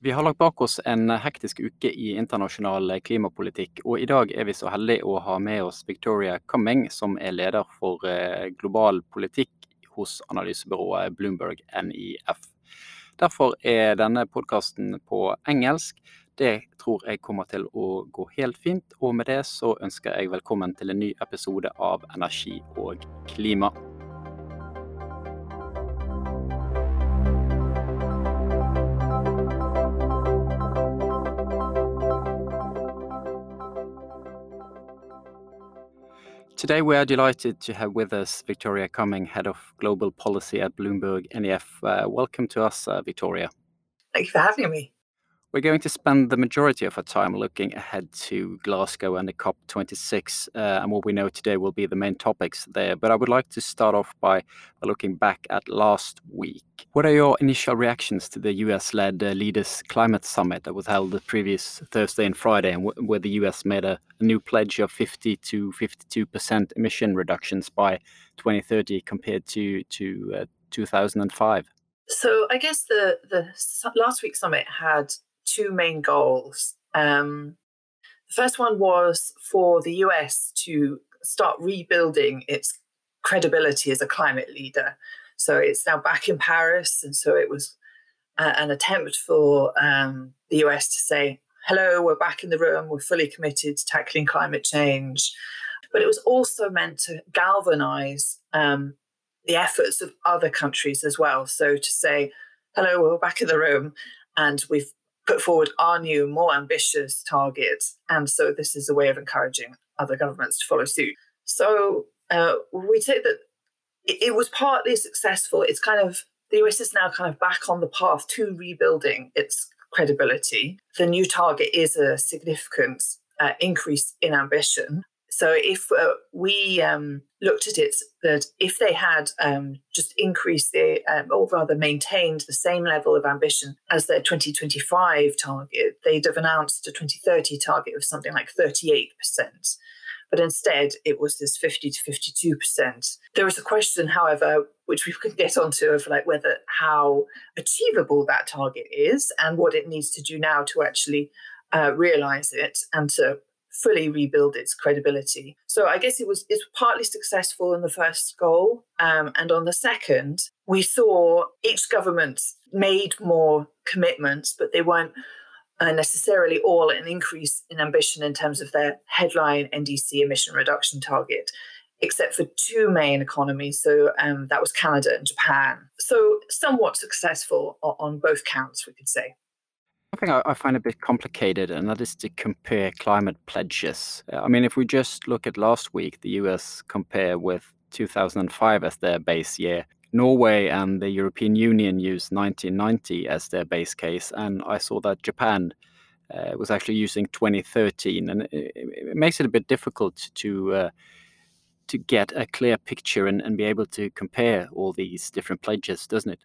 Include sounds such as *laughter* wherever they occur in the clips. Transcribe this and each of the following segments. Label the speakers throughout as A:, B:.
A: Vi har lagt bak oss en hektisk uke i internasjonal klimapolitikk, og i dag er vi så heldige å ha med oss Victoria Cumming, som er leder for eh, global politikk hos analysebyrået Bloomberg NIF. Derfor er denne podkasten på engelsk. Det tror jeg kommer til å gå helt fint, og med det så ønsker jeg velkommen til en ny episode av Energi og klima. Today, we are delighted to have with us Victoria Cumming, Head of Global Policy at Bloomberg NEF. Uh, welcome to us, uh, Victoria.
B: Thank you for having me.
A: We're going to spend the majority of our time looking ahead to Glasgow and the COP26, uh, and what we know today will be the main topics there. But I would like to start off by looking back at last week. What are your initial reactions to the US led uh, Leaders Climate Summit that was held the previous Thursday and Friday, and where the US made a, a new pledge of 50 to 52% emission reductions by 2030 compared to, to uh, 2005?
B: So I guess the, the last week's summit had two main goals. Um, the first one was for the US to start rebuilding its credibility as a climate leader. So it's now back in Paris, and so it was an attempt for um, the US to say, hello, we're back in the room, we're fully committed to tackling climate change. But it was also meant to galvanize um, the efforts of other countries as well. So to say, hello, we're back in the room, and we've put forward our new, more ambitious targets. And so this is a way of encouraging other governments to follow suit. So uh, we say that it, was partly successful. It's kind of, the US is now kind of back on the path to rebuilding its credibility. The new target is a significant uh, increase in ambition. So if uh, we um, looked at it, that if they had um, just increased the, um, or rather maintained the same level of ambition as their 2025 target, they'd have announced a 2030 target of something like 38%. But instead, it was this 50 to 52%. There is a question, however, which we can get onto of like whether how achievable that target is and what it needs to do now to actually uh, realize it and to fully rebuild its credibility. So I guess it was it's partly successful in the first goal, um, and on the second, we saw each government made more commitments, but they weren't uh, necessarily all an increase in ambition in terms of their headline NDC emission reduction target. Except for two main economies, so um, that was Canada and Japan. So, somewhat successful on both counts, we could say.
A: Something I, I find a bit complicated, and that is to compare climate pledges. Uh, I mean, if we just look at last week, the US compare with 2005 as their base year. Norway and the European Union used 1990 as their base case, and I saw that Japan uh, was actually using 2013, and it, it, makes it a bit difficult to uh, to get a clear picture and, and be able to compare all these different pledges, doesn't it?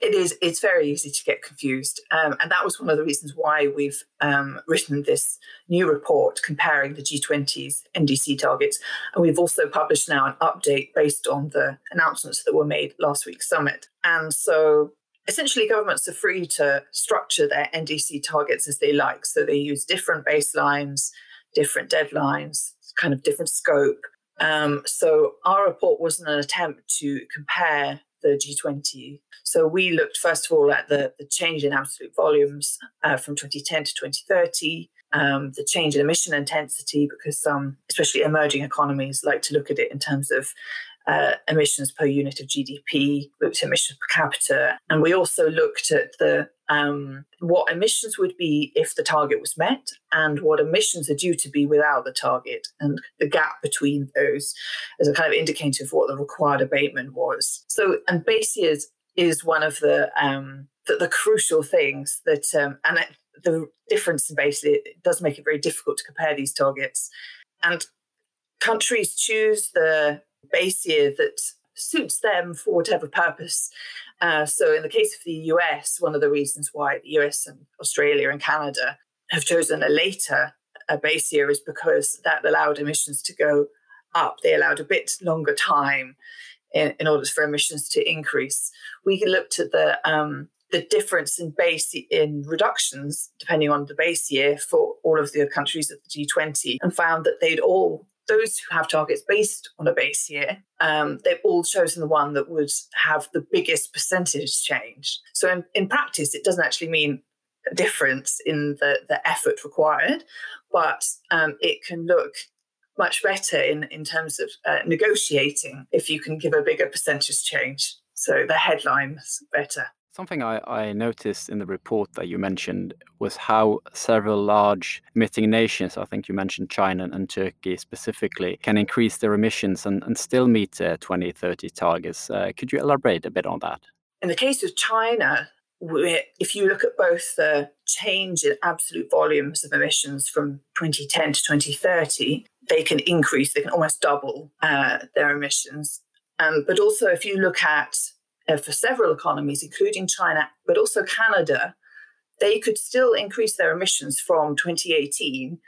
B: It is it's very easy to get confused. Um, and that was one of the reasons why we've um, written this new report comparing the g20's ndc targets. And we've also published now an update based on the announcements that were made last week's summit. And so essentially governments are free to structure their ndc targets as they like. So they use different baselines different deadlines kind of different scope. Um, so our report wasn't an attempt to compare the G20. So we looked first of all at the, the change in absolute volumes uh, from 2010 to 2030, um, the change in emission intensity, because some, especially emerging economies, like to look at it in terms of uh, emissions per unit of GDP, looked at emissions per capita, and we also looked at the um, what emissions would be if the target was met, and what emissions are due to be without the target, and the gap between those as a kind of indicator of what the required abatement was. So, and base years is one of the um, the, the crucial things that, um, and it, the difference in basically it does make it very difficult to compare these targets, and countries choose the base year that suits them for whatever purpose. Uh, so, in the case of the US, one of the reasons why the US and Australia and Canada have chosen a later a base year is because that allowed emissions to go up. They allowed a bit longer time in, in order for emissions to increase. We looked at the um, the difference in base in reductions, depending on the base year for all of the countries of the G20, and found that they'd all those who have targets based on a base year, um, they've all chosen the one that would have the biggest percentage change. So in, in practice, it doesn't actually mean a difference in the, the effort required, but um, it can look much better in, in terms of uh, negotiating if you can give a bigger percentage change. So the headline's better.
A: Something I, I, noticed in the report that you mentioned was how several large emitting nations, I think you mentioned China and Turkey specifically, can increase their emissions and, and still meet their 2030 targets. Uh, could you elaborate a bit on that?
B: In the case of China, if you look at both the change in absolute volumes of emissions from 2010 to 2030, they can increase, they can almost double uh, their emissions. Um, but also, if you look at uh, for several economies, including China, but also Canada, they could still increase their emissions from 2018,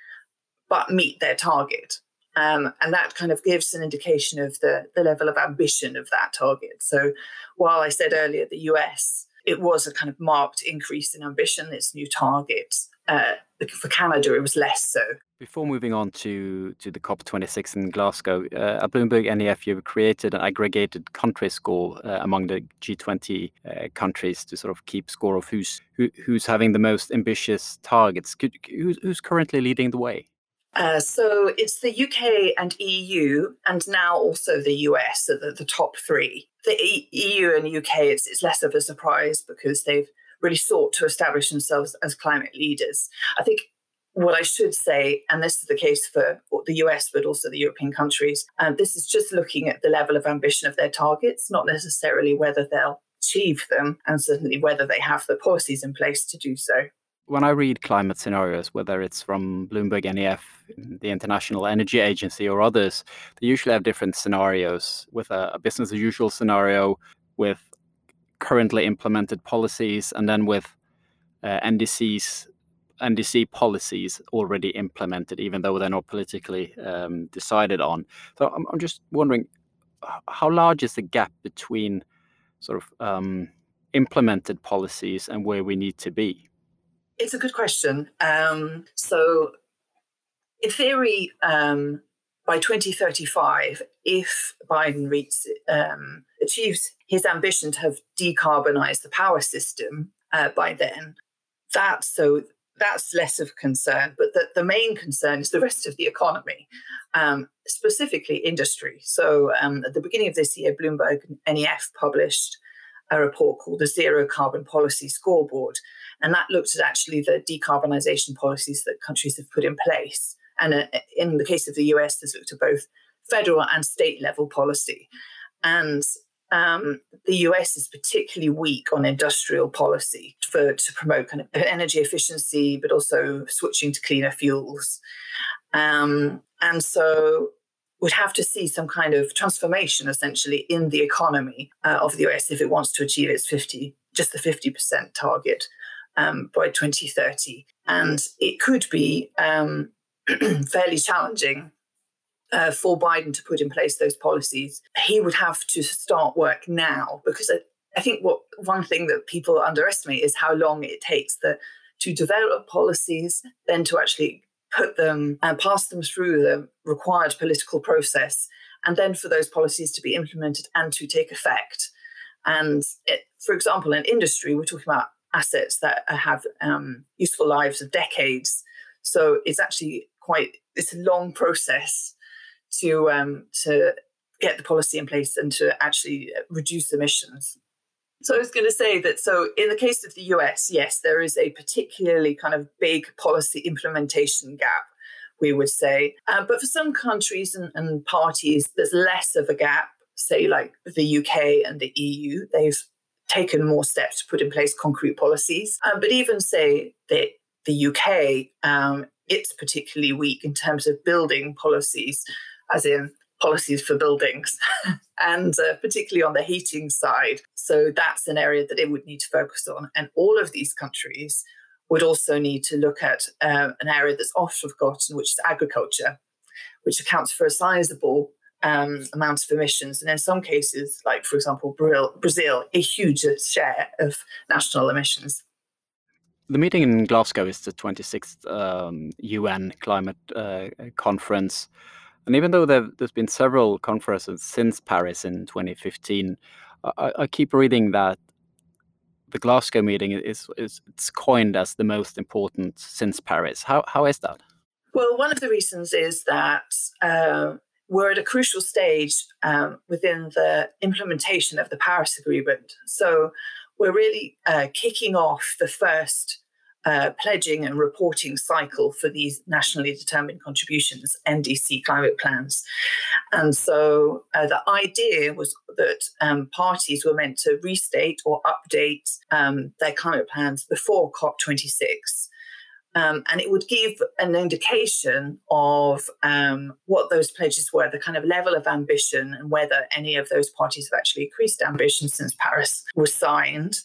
B: but meet their target. Um, and that kind of gives an indication of the, the level of ambition of that target. So while I said earlier the US, it was a kind of marked increase in ambition, its new target. Uh, for Canada, it was less so.
A: Before moving on to, to the COP26 in Glasgow, uh, at Bloomberg NEF, you've created an aggregated country score uh, among the G20 uh, countries to sort of keep score of who's who, who's having the most ambitious targets. Could, who's, who's currently leading the way?
B: Uh, so it's the UK and EU, and now also the US the, the top three. The e- EU and UK, it's, it's less of a surprise because they've really sought to establish themselves as climate leaders. I think what I should say, and this is the case for the US, but also the European countries, and um, this is just looking at the level of ambition of their targets, not necessarily whether they'll achieve them, and certainly whether they have the policies in place to do so.
A: When I read climate scenarios, whether it's from Bloomberg NEF, the International Energy Agency, or others, they usually have different scenarios with a, a business as usual scenario, with currently implemented policies and then with uh, NDCs NDC policies already implemented, even though they're not politically um, decided on. So I'm, I'm, just wondering, how large is the gap between sort of um, implemented policies and where we need to be?
B: It's a good question. Um, so, in theory, um, by 2035, if Biden reaches, um, achieves his ambition to have decarbonized the power system uh, by then, that so that's less of concern. But the, the main concern is the rest of the economy, um, specifically industry. So um, at the beginning of this year, Bloomberg NEF published a report called the Zero Carbon Policy Scoreboard. And that looked at actually the decarbonisation policies that countries have put in place. And uh, in the case of the US, this looked at both federal and state level policy. And um, the US is particularly weak on industrial policy for to promote kind of energy efficiency, but also switching to cleaner fuels. Um, and so we'd have to see some kind of transformation essentially in the economy uh, of the US if it wants to achieve its 50, just the 50% target um, by 2030. And it could be um, *clears throat* fairly challenging uh, for Biden to put in place those policies, he would have to start work now because I, I think what one thing that people underestimate is how long it takes the, to develop policies, then to actually put them and pass them through the required political process, and then for those policies to be implemented and to take effect. And it, for example, in industry, we're talking about assets that have um, useful lives of decades. So it's actually quite it's a long process to um, to get the policy in place and to actually reduce emissions. So I was going to say that so in the case of the US, yes, there is a particularly kind of big policy implementation gap. We would say, uh, but for some countries and, and parties, there's less of a gap. Say like the UK and the EU, they've taken more steps to put in place concrete policies. Um, but even say that the UK, um, it's particularly weak in terms of building policies as in policies for buildings, *laughs* and uh, particularly on the heating side. So that's an area that it would need to focus on. And all of these countries would also need to look at uh, an area that's often forgotten, which is agriculture, which accounts for a sizable um, amount of emissions, and in some cases, like for example Brazil, a huge share of national emissions.
A: The meeting in Glasgow is the 26th um, UN climate uh, conference. And even though there, has been several conferences since Paris in 2015, I, I, keep reading that the Glasgow meeting is, is it's coined as the most important since Paris. How, how is that?
B: Well, one of the reasons is that uh, we're at a crucial stage um, within the implementation of the Paris Agreement. So we're really uh, kicking off the first uh, pledging and reporting cycle for these nationally determined contributions, NDC climate plans. And so uh, the idea was that um, parties were meant to restate or update um, their climate plans before COP26. Um, and it would give an indication of um, what those pledges were, the kind of level of ambition, and whether any of those parties have actually increased ambition since Paris was signed.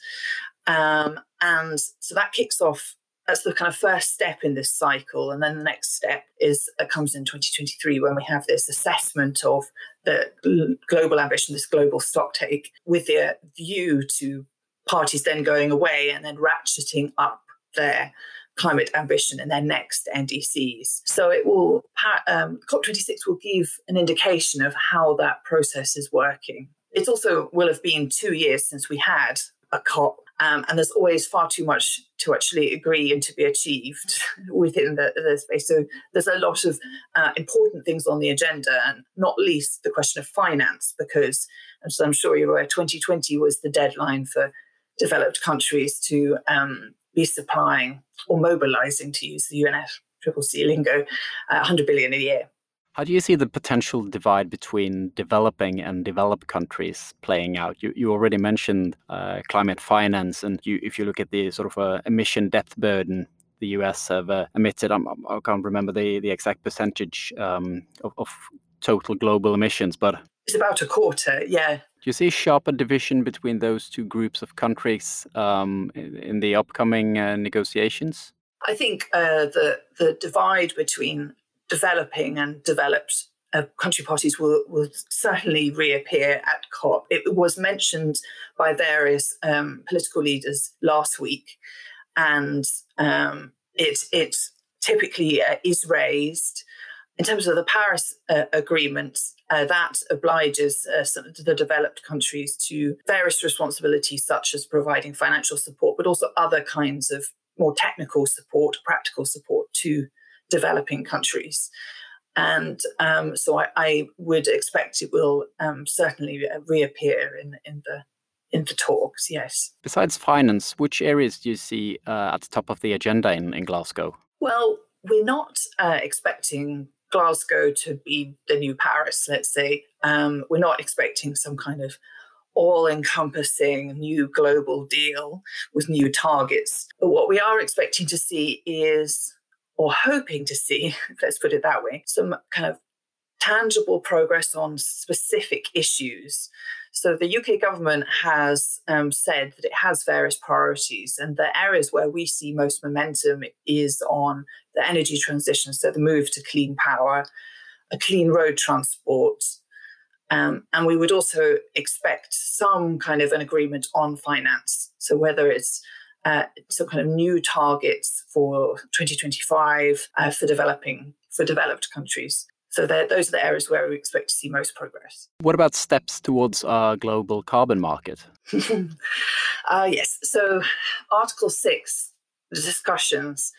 B: Um, and so that kicks off. That's the kind of first step in this cycle, and then the next step is uh, comes in 2023 when we have this assessment of the global ambition, this global stocktake, with the view to parties then going away and then ratcheting up their climate ambition in their next NDCs. So it will um, COP26 will give an indication of how that process is working. It also will have been two years since we had a COP, um, and there's always far too much to actually agree and to be achieved *laughs* within the, the space. So there's a lot of uh, important things on the agenda, and not least the question of finance, because as I'm sure you're aware, 2020 was the deadline for developed countries to um, be supplying or mobilizing, to use the UNF triple C lingo, uh, 100 billion a year.
A: How do you see the potential divide between developing and developed countries playing out? You, you already mentioned uh, climate finance, and you, if you look at the sort of uh, emission depth burden the US have uh, emitted, I'm, I can not remember the, the exact percentage um, of, of total global emissions, but
B: it's about a quarter, yeah. Do
A: you see a sharper division between those two groups of countries um, in the upcoming uh, negotiations?
B: I think uh, the the divide between developing and developed uh, country parties will, will certainly reappear at COP. It was mentioned by various um, political leaders last week, and um, it it typically uh, is raised in terms of the Paris uh, Agreement, uh, that obliges uh, the developed countries to various responsibilities, such as providing financial support, but also other kinds of more technical support, practical support to developing countries. And um, so I, I, would expect it will um, certainly uh, reappear in, in the in the talks. Yes.
A: Besides finance, which areas do you see uh, at the top of the agenda in, in Glasgow?
B: Well, we're not uh, expecting Glasgow to be the new Paris, let's say. Um, we're not expecting some kind of all encompassing new global deal with new targets. But what we are expecting to see is, or hoping to see, *laughs* let's put it that way, some kind of tangible progress on specific issues. So the UK government has um, said that it has various priorities, and the areas where we see most momentum is on the energy transition, so the move to clean power, a clean road transport, um, and we would also expect some kind of an agreement on finance. So whether it's uh, some kind of new targets for 2025 uh, for developing for developed countries. So those are the areas where we expect to see most progress.
A: What about steps towards our global carbon market? *laughs*
B: uh, yes. So Article 6, the discussions,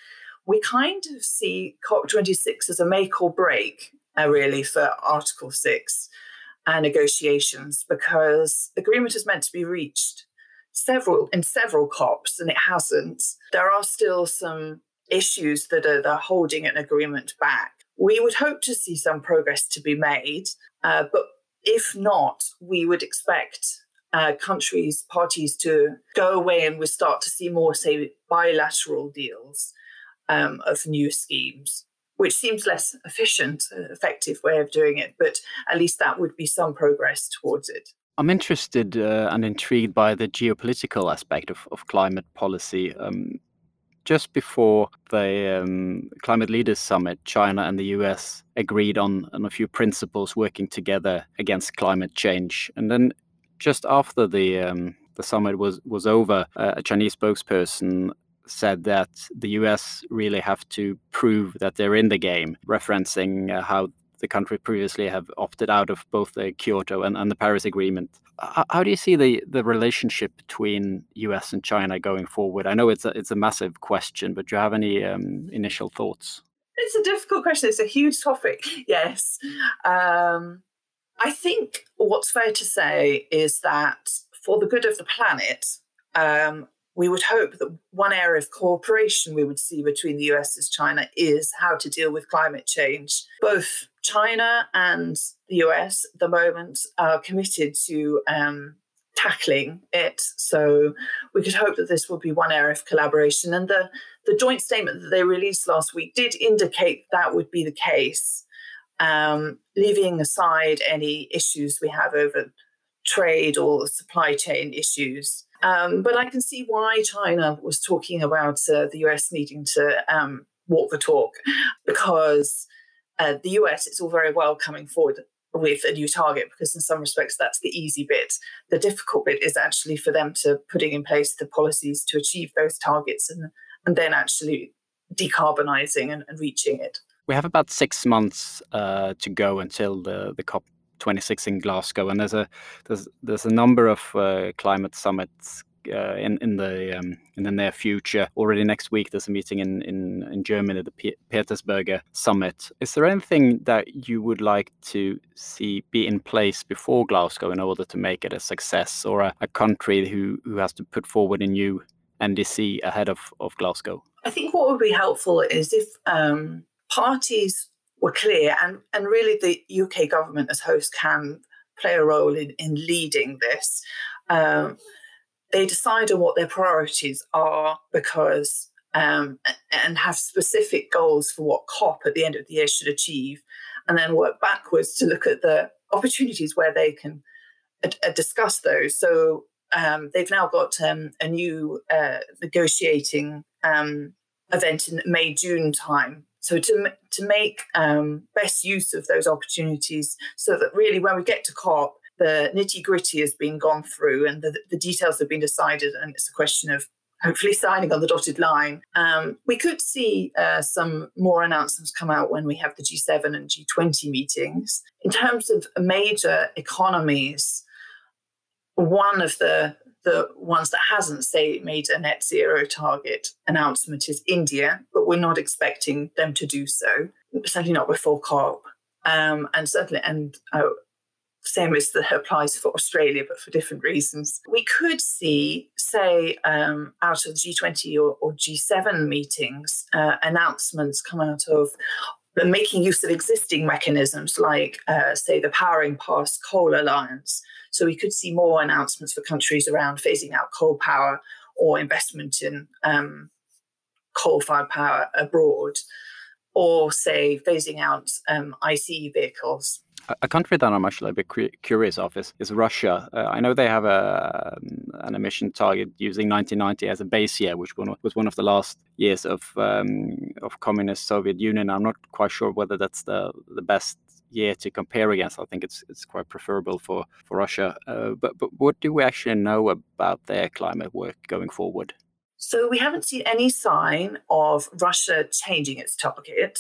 B: we kind of see COP26 as a make or break, uh, really, for Article 6 uh, negotiations because agreement is meant to be reached several in several COPs and it hasn't. There are still some issues that are, are holding an agreement back. We would hope to see some progress to be made, uh, but if not, we would expect uh, countries, parties to go away and we start to see more, say, bilateral deals um, of new schemes, which seems less efficient, uh, effective way of doing it, but at least that would be some progress towards it.
A: I'm interested uh, and intrigued by the geopolitical aspect of, of climate policy. Um, just before the um, Climate Leaders Summit, China and the US agreed on, on a few principles working together against climate change. And then just after the um, the summit was was over, uh, a Chinese spokesperson said that the US really have to prove that they're in the game, referencing uh, how the country previously have opted out of both the Kyoto and, and the Paris Agreement. How, how do you see the, the relationship between US and China going forward? I know it's a, it's a massive question, but do you have any um, initial thoughts?
B: It's a difficult question. It's a huge topic. *laughs* Yes. Um, I think what's fair to say is that for the good of the planet, um, we would hope that one area of cooperation we would see between the US and China is how to deal with climate change. Both China and the US at the moment are committed to um, tackling it. So we could hope that this will be one area of collaboration. And the, the joint statement that they released last week did indicate that would be the case, um, leaving aside any issues we have over trade or supply chain issues. Um, but I can see why China was talking about uh, the US needing to um, walk the talk, because uh, the US, it's all very well coming forward with a new target, because in some respects that's the easy bit. The difficult bit is actually for them to putting in place the policies to achieve those targets and, and then actually decarbonizing and, and reaching it.
A: We have about six months uh, to go until the, the COP 26 in Glasgow, and there's a there's there's a number of uh, climate summits uh, in in the um, in the near future. Already next week, there's a meeting in in, in Germany, the P- Petersberger Summit. Is there anything that you would like to see be in place before Glasgow in order to make it a success, or a, a country who who has to put forward a new NDC ahead of of Glasgow?
B: I think what would be helpful is if um, parties were clear, and, and really the UK government as host can play a role in, in leading this. Um, they decide on what their priorities are because um, and have specific goals for what COP at the end of the year should achieve, and then work backwards to look at the opportunities where they can uh, discuss those. So um, they've now got um, a new uh, negotiating um, event in May June time so to to make um, best use of those opportunities, so that really when we get to COP, the nitty gritty has been gone through and the, the details have been decided, and it's a question of hopefully signing on the dotted line. Um, we could see uh, some more announcements come out when we have the G7 and G20 meetings. In terms of major economies, one of the the ones that hasn't say made a net zero target announcement is India, but we're not expecting them to do so. Certainly not before COP, um, and certainly and uh, same as that applies for Australia, but for different reasons. We could see, say, um, out of G20 or, or G7 meetings, uh, announcements come out of making use of existing mechanisms like, uh, say, the Powering Past Coal Alliance, so we could see more announcements for countries around phasing out coal power or investment in um, coal-fired power abroad, or say phasing out um, ICE vehicles.
A: A country that I'm actually a bit curious of is, is Russia. Uh, I know they have a, um, an emission target using 1990 as a base year, which was one of the last years of um, of communist Soviet Union. I'm not quite sure whether that's the the best year to compare against. I think it's it's quite preferable for for Russia. Uh, but but what do we actually know about their climate work going forward?
B: So we haven't seen any sign of Russia changing its target,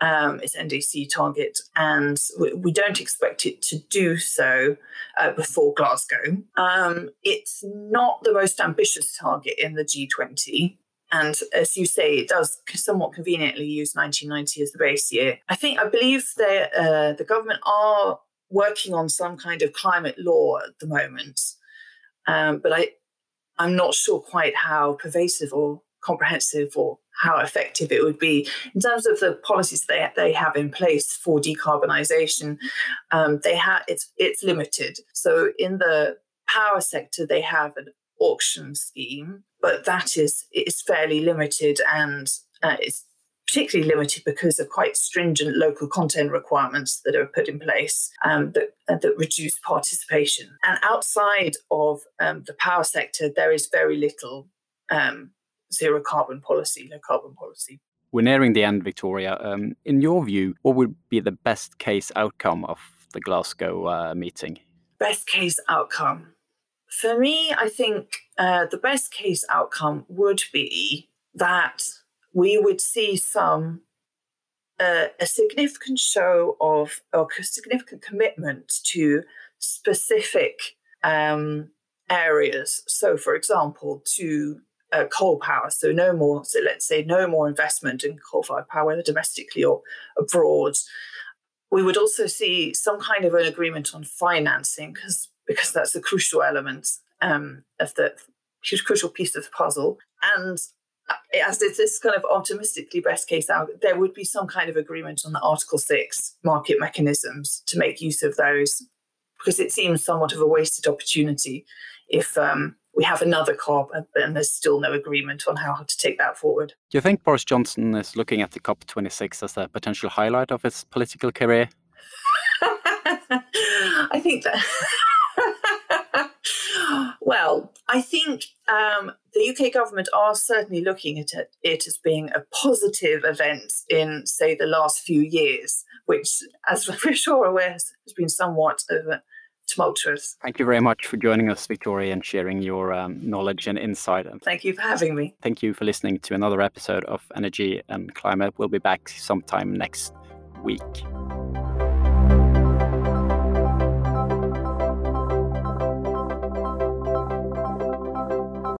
B: um, its NDC target, and we, we, don't expect it to do so uh, before Glasgow. Um, it's not the most ambitious target in the G20. And as you say, it does somewhat conveniently use 1990 as the base year. I think, I believe that uh, the government are working on some kind of climate law at the moment. Um, but I, I'm not sure quite how pervasive or comprehensive or how effective it would be in terms of the policies they they have in place for decarbonisation. Um, they have it's it's limited. So in the power sector, they have an auction scheme, but that is is fairly limited and uh, it's particularly limited because of quite stringent local content requirements that are put in place um, that, uh, that reduce participation. And outside of um, the power sector, there is very little um, zero carbon policy, low carbon policy.
A: We're nearing the end, Victoria. Um, in your view, what would be the best case outcome of the Glasgow uh, meeting?
B: Best case outcome. For me, I think uh, the best case outcome would be that we would see some uh, a significant show of or a significant commitment to specific um, areas. So, for example, to uh, coal power. So, no more. So, let's say no more investment in coal-fired power, whether domestically or abroad. We would also see some kind of an agreement on financing, because because that's a crucial element um, of the crucial piece of the puzzle. And uh, as it's this kind of optimistically best case out, there would be some kind of agreement on the Article 6 market mechanisms to make use of those, because it seems somewhat of a wasted opportunity if um, we have another COP and there's still no agreement on how to take that forward.
A: Do you think Boris Johnson is looking at the COP26 as a potential highlight of his political career? *laughs*
B: I think that. *laughs* well, I think um, the UK government are certainly looking at it as being a positive event in, say, the last few years, which, as *laughs* we're sure aware, has been somewhat of a tumultuous.
A: Thank you very much for joining us, Victoria, and sharing your um, knowledge and insight.
B: Thank you for having me.
A: Thank you for listening to another episode of Energy and Climate. We'll be back sometime next week.